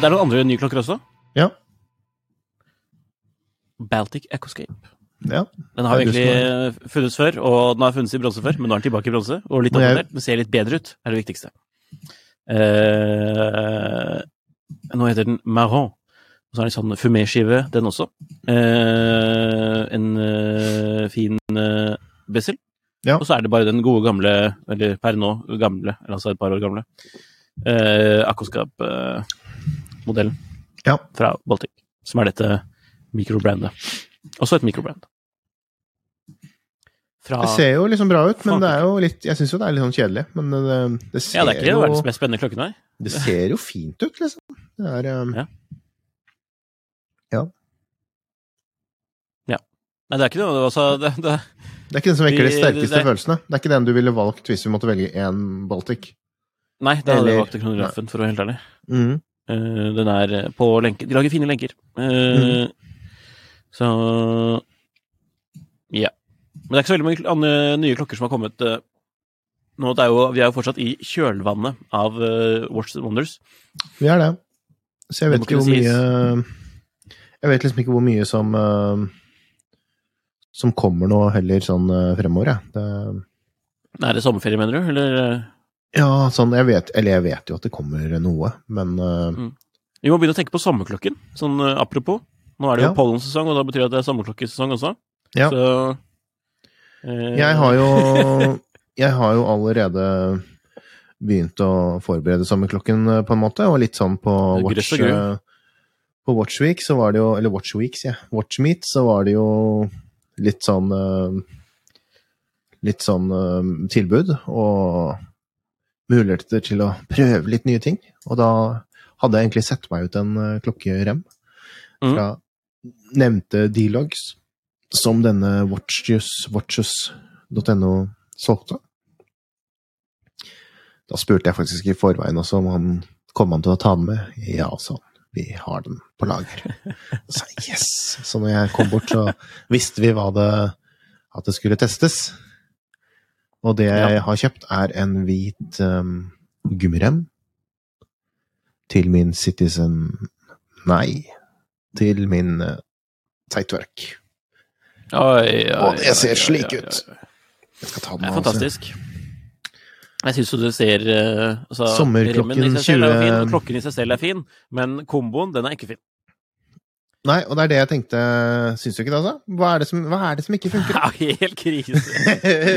Det er noen andre nye klokker også. Ja. Baltic Ecoscape. ja. Den har jo egentlig funnes før, og den har funnes i bronse før, men nå er den tilbake i bronse, og litt oppdatert. Den ser litt bedre ut, er det viktigste. Eh, nå heter den Marron. Og så er det en sånn fumé-skive, den også. Eh, en eh, fin uh, Bessel. Ja. Og så er det bare den gode gamle, eller per nå gamle, eller altså et par år gamle, eh, Akkoskap-modellen Ja. fra Baltic, som er dette mikrobrandet. Også et mikrobrand. Fra Det ser jo liksom bra ut, men det er jo litt Jeg syns jo det er litt sånn kjedelig, men det, det ser Ja, det er ikke jo verdens mest spennende klokken, nei. Det ser jo fint ut, liksom. Det er um, Ja. Nei, det er ikke noe altså, det, det, Det er ikke den som vekker de sterkeste det- følelsene. Det er ikke den du ville valgt hvis vi måtte velge én Baltic. Nei, da hadde jeg valgt kronografen, for å være helt ærlig. Mm. Uh, den er på lenke De lager fine lenker. Eh, Så Ja. Men det er ikke så veldig mange andre nye klokker som har kommet uh, nå. Er jo, vi er jo fortsatt i kjølvannet av eh, Watch the Wonders. Vi er det. Så jeg vet ikke hvor mye Jeg vet liksom ikke hvor mye som uh, Som kommer nå heller sånn uh, fremover, jeg. Det, Er det sommerferie, mener du? Eller eh, ja, sånn jeg vet Eller jeg vet jo at det kommer noe, men mm. Vi må begynne å tenke på sommerklokken, sånn eh, apropos. Nå er det jo Ja. pollensesong, og da betyr det at det er sommerklokkesesong også. Ja. Så eh, Jeg har jo (laughs) Jeg har jo allerede begynt å forberede sommerklokken eh, på en måte, og litt sånn på Watch eh, På Watchweek så var det jo Eller Watch Weeks, ja. Watch Meet så var det jo litt sånn eh, Litt sånn eh, tilbud og muligheter til å prøve litt nye ting. Og da hadde jeg egentlig sett meg ut en klokkerem klokkerem Mm. fra nevnte D-logs som denne Watches, solgte. Da spurte jeg faktisk i forveien også om han kom han til å ta den med. Ja, sa han. Vi har den på lager. Så sa jeg yes! Så når jeg kom bort, så visste vi hva det at det skulle testes. Og det jeg har kjøpt, er en hvit um, gummirem til min Citizen Nei, til min uh, Teitverk. Og det ser slik ut. Jeg skal ta den er Fantastisk. altså. Jeg syns jo du ser eh, altså, Sommerklokken remmen i seg selv er jo fin, 20 og klokken i seg selv er fin, men komboen, den er ikke fin. Nei, og det er det jeg tenkte. Syns du ikke det, altså? Hva er det som, er det som ikke funker? (laughs) Er helt krise.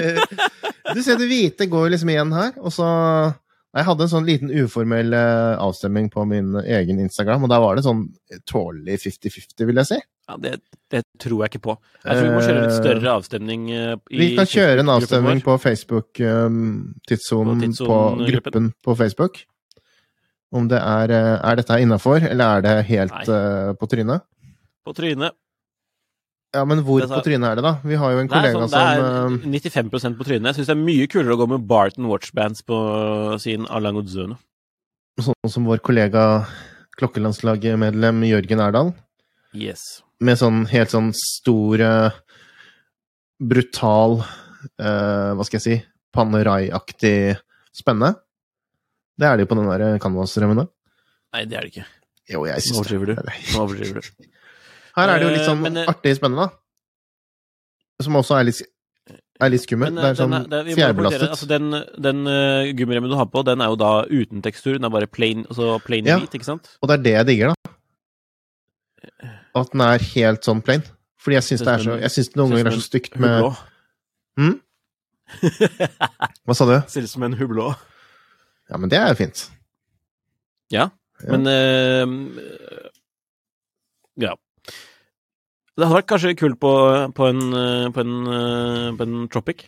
(laughs) du ser det hvite går liksom igjen her, og så Jeg hadde en sånn liten uformell eh, avstemning på min egen Instagram, og der var det sånn tålelig 50-50, vil jeg si. Ja, det, det tror jeg ikke på. Jeg tror vi må kjøre litt større avstemning eh, Vi kan kjøre en avstemning på Facebook, um, På på, tidssonen-gruppen. på Facebook. Om det er eh, Er dette innafor, eller er det helt eh, på trynet? På trynet. Ja, men hvor på trynet er det, da? Vi har jo en Det er, sånn, som Det er 95% på trynet. Jeg syns det er mye kulere å gå med Barton Watchbands på sin Alain Odzøne. Sånn som vår kollega klokkelandslagsmedlem Jørgen Erdal. Yes. Med sånn helt sånn stor eh, Brutal uh, Hva skal jeg si Panerai-aktig spenne. Det er det jo på den der canvas-remmene. Nei, det er det ikke. Jo, jeg Nå syns overdriver du. det. Nå overdriver du. Her er det jo litt Eh, sånn men, eh, artig spennende, da. Som også er litt, er litt skummelt. Men, det eh, er sånn er- det- fjærbelastet. Altså, den den uh, gummiremmen du har på, den er jo da uten tekstur. Den er bare plain, altså plain Ja. hvit, ikke sant? Og det er det jeg digger, da. At den er helt sånn plain. Fordi jeg syns det er så det noen ganger er så stygt med Hublå. Hm? (laughs) Hva sa du? Ser ut som en hublå. Ja, men det er jo fint. Ja, Ja. men uh, Ja. Det hadde vært kanskje kult på, på en, eh, på en, eh, på en Tropic.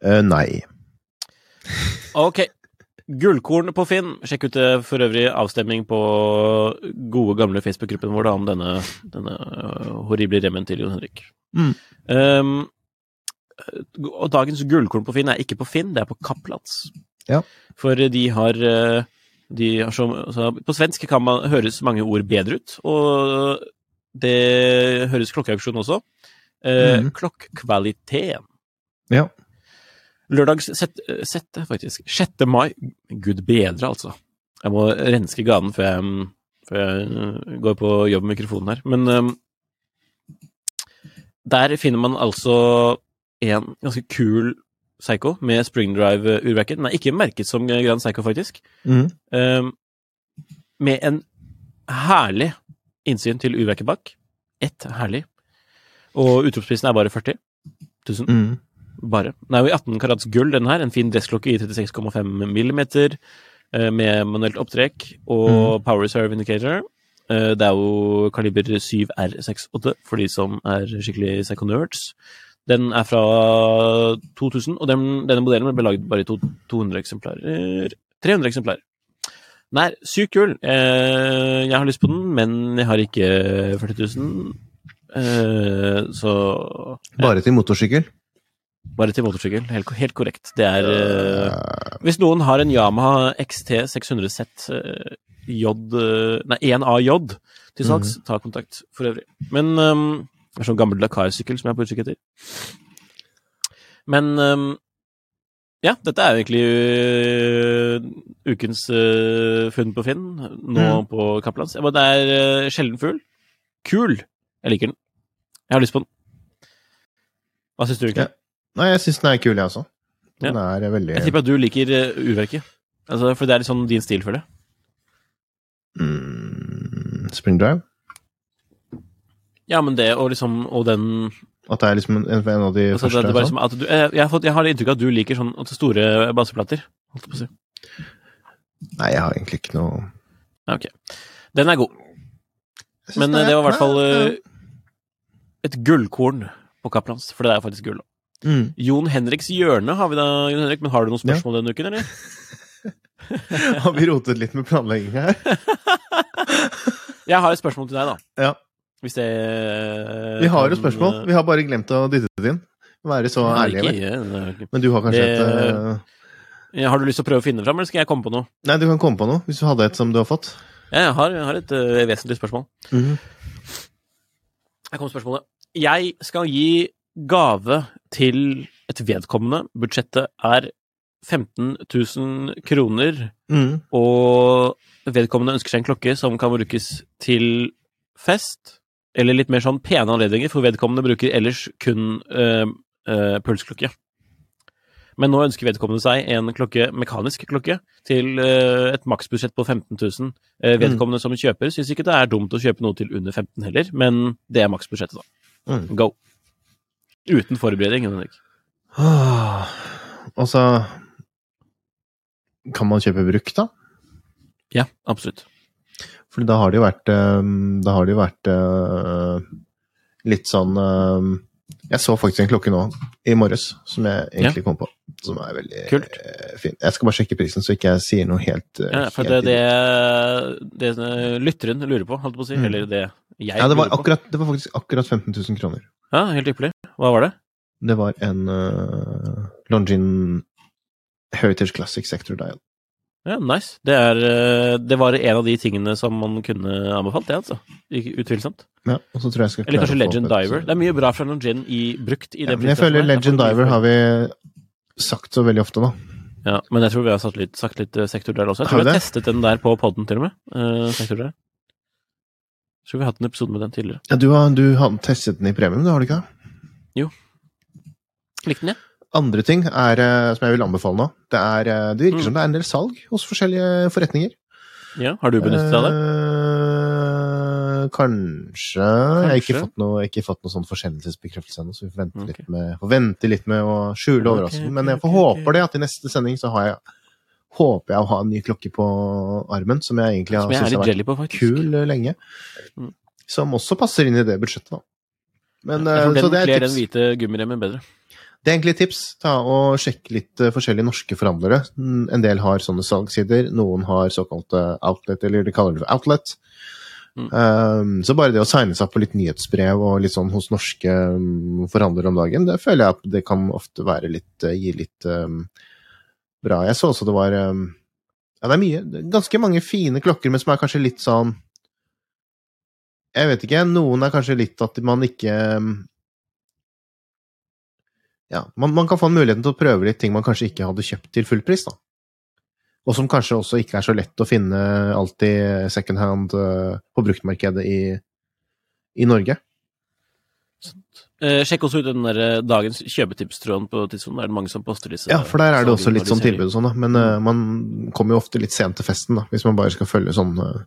Uh, nei. Ok. Gullkorn på Finn. Sjekk ut det for øvrig avstemning på gode, gamle Facebook-gruppen vår da, om denne, denne øh, horrible remmen til Jon Henrik. Mm. Um, Og dagens gullkorn på Finn er ikke på Finn, det er på Kapplands. Ja. For de har, eh, de har så, På svensk kan man høres mange ord bedre ut, og det høres klokkeauksjon også. Eh, Mhm. Klokkvaliteten. Ja. Sett- sette, faktisk. 6. mai. Gud bedre, altså. Jeg må renske ganen før jeg, før jeg går på jobb med mikrofonen her. Men um, der finner man altså en ganske kul Psycho med springdrive-urverker. Den er ikke merket som Grand Psycho, faktisk. Mm. Um, med en herlig innsyn til urverket bak. Ett herlig. Og utropsprisen er bare 40 000. Mhm. Bare. Den er jo i 18 karats gull, den her. En fin dressklokke i 36,5 millimeter eh, med manuelt opptrekk og power reserve indicator. Eh, Det er jo kaliber 7R68 for de som er skikkelig nerds. Den er fra 2000, og den, denne modellen ble lagd bare i 200 eksemplarer 300 eksemplarer. Den er sykt kul. Eh, Jeg har lyst på den, men jeg har ikke 40 000. Eh, Så Bare til motorsykkel? Bare til motorsykkel. Helt, helt korrekt. Det er uh, Hvis noen har en Yamaha XT 600Z uh, J eh, Nei, 1AJ til salgs, ta kontakt for øvrig. Men um, det er sånn gammel Dakar-sykkel som jeg er på utkikk etter. Men um, ja, dette er egentlig uh, ukens uh, funn på Finn nå Mm. på Kapplands. Jeg bare, Det er uh, sjelden fugl. Kul! Jeg liker den. Jeg har lyst på den. Hva syns du, egentlig? Nei, jeg syns den er kul, jeg også. Den Ja. er veldig Jeg tipper at du liker øh, urverket. Altså, for det er litt sånn din stil, føler jeg. mm, Springdrive. Ja, men det og liksom Og den At det er liksom en, en av de altså, første. det, det at du, jeg, jeg, har fått, jeg har det inntrykk av at du liker sånn store baseplater. Holdt jeg på å si. Nei, jeg har egentlig ikke noe Ja, ok. Den er god. Men det, er, det var i hvert fall øh, et gullkorn på Kaplans, for det er faktisk gull. Mm. Jon Henriks hjørne har vi da, Jon Henrik, men har du noen spørsmål denne uken, eller? (laughs) Har vi rotet litt med planlegging her? (laughs) Jeg har et spørsmål til deg, da. Ja. Hvis det Vi har jo spørsmål. eh, Vi har bare glemt å dytte det inn. Være så ærlig ærlige. ikke, ja, Men du har kanskje Det- et eh, Ja, Har du lyst til å prøve å finne det fram, eller skal jeg komme på noe? Nei, du kan komme på noe, hvis du hadde et som du har fått. Ja, Jeg har, jeg har et uh, vesentlig spørsmål. Mhm. Her kommer spørsmålet. Jeg skal gi gave til et vedkommende. Budsjettet er 15 000 kroner. mm. Og vedkommende ønsker seg en klokke som kan brukes til fest, eller litt mer sånn pene anledninger, for vedkommende bruker ellers kun øh, øh, pulsklokke. Men nå ønsker vedkommende seg en klokke, mekanisk klokke til øh, et maksbudsjett på 15 000. Eh, vedkommende som kjøper syns ikke det er dumt å kjøpe noe til under 15 heller, men det er maksbudsjettet, da. Mm. Go. Uten forberedning, Henrik. Ah, Og så Kan man kjøpe brukt, da? Ja, absolutt. For da har det jo vært eh, Da har det jo vært eh, litt sånn eh, Jeg så faktisk en klokke nå i morges som jeg egentlig kom på, som er veldig Kult. eh, fin. Jeg skal bare sjekke prisen, så ikke jeg sier noe helt, eh, Ja, for helt det, det, det lytteren lurer på, holdt på å si, Mm. eller det jeg Ja, det var, lurer på. akkurat, det var faktisk akkurat 15 000 kroner. Ja, helt ypperlig. Hva var det? Det var en uh, Longin Heritage Classic Sector Dial. Ja, nice. Det, er, eh, det var en av de tingene som man kunne anbefalt, det, altså. Utvilsomt. Ja, og så tror jeg jeg skal Eller kanskje Legend Diver. Det er mye bra fra gin i brukt i Ja, det men jeg føler. Legend Diver har vi sagt så veldig ofte da. Ja, men jeg tror vi har sagt litt, sagt litt eh, sektor der også. Jeg tror vi har testet den der på podden til og med. Uh, sektor der. Jeg tror vi har hatt en episode med den tidligere. Ja, du har, du har testet den i premium, du, har du ikke? Likte den, jeg. Andre ting er, eh, som jeg vil anbefale nå, det, er, eh, det virker Mm. som det er en del salg hos forskjellige forretninger. Ja. Har du benyttet deg av det? Eh, kanskje. Jeg har ikke fått noe, ikke fått noe sånn forsendelsesbekreftelse ennå, så vi får vente, okay. litt med, får vente litt med å skjule Ok, overraskelsen. Okay, Men jeg får håper det at i neste sending så har jeg håper jeg å ha en ny klokke på armen, som jeg egentlig har syntes har vært på, kul eh, lenge. Mm. Som også passer inn i det budsjettet, da. Men, Jeg tror den det er kler den hvite gummiremmen bedre. Det er egentlig et tips. Ta og Sjekk litt eh, forskjellige norske forhandlere. Mm, En del har sånne salgssider, noen har såkalte outlet, eller de kaller det for outlet. Um, så bare det å signe seg opp på litt nyhetsbrev og litt sånn hos norske um, forhandlere om dagen, det føler jeg at det kan ofte være litt uh, Gi litt um, bra. Jeg så også det var um, Ja, det er mye Ganske mange fine klokker, men som er kanskje litt sånn Jeg vet ikke. Noen er kanskje litt at man ikke Ja, man, man kan få en muligheten til å prøve litt ting man kanskje ikke hadde kjøpt til full pris, da. Og som kanskje også ikke er så lett å finne alltid second hand uh, på bruktmarkedet i, i Norge. Eh, sjekk også ut den der eh, dagens kjøpetipstråden på tidspunktet. Er det mange som poster disse? Ja, for der er det også litt sånn tilbud og sånn, da. Men uh, man kommer jo ofte litt sent til festen, da, hvis man bare skal følge sånn uh,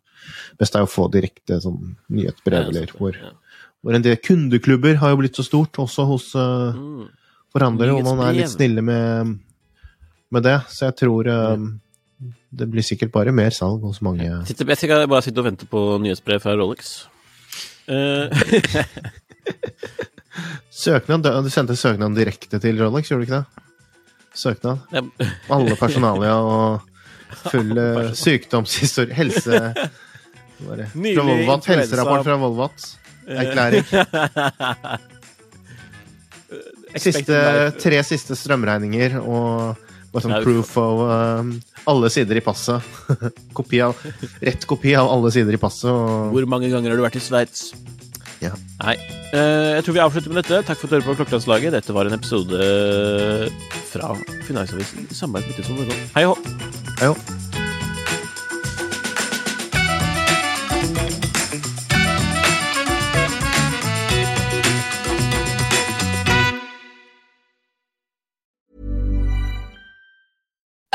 Best er å få direkte sånn nyhetsbrev, eller det, hvor, ja. hvor en del kundeklubber har jo blitt så stort, også hos uh, Mm. Forhandlere, og man er litt snille med, med det. Så jeg tror um, det blir sikkert bare mer salg hos mange. Jeg skal bare sitte og vente på nyhetsbrev fra Rolex. Eh, (laughs) Søknad, Du sendte søknaden direkte til Rolex, gjorde du ikke det? Søknad. Alle personalia (laughs) og full eh, sykdomshistorie Helse (laughs) bare, Nylig Fra Volvat. Helserapport fra Volvat. Erklæring. Siste, tre siste strømregninger og bare sånn proof of um, alle sider i passet. (laughs) kopi av, rett kopi av alle sider i passet. Og, Hvor mange ganger har du vært i Sveits? Ja. Nei. Uh, jeg tror vi avslutter med dette. Takk for at du hører på Klokkelandslaget. Dette var en episode fra Finansavisen i samarbeid med Tidssonen Norge. Hei og hå!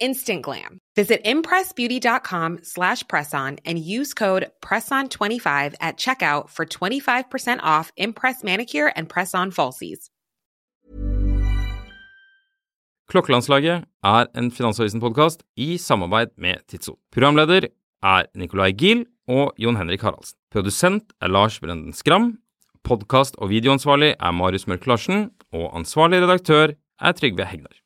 Instant glam. Visit impressbeauty.com slash presson and use code PRESSON25 at checkout for 25% off Impress Manicure and Press-On Falsies. Klokkelandslaget er en Finansavisen-podkast i samarbeid med Tidso. Programleder er Nicolai Giel og Jon Henrik Haraldsen. Produsent er Lars Brenden Skram. Podkast- og videoansvarlig er Marius Mørk Larsen. Og ansvarlig redaktør er Trygve Hegnar.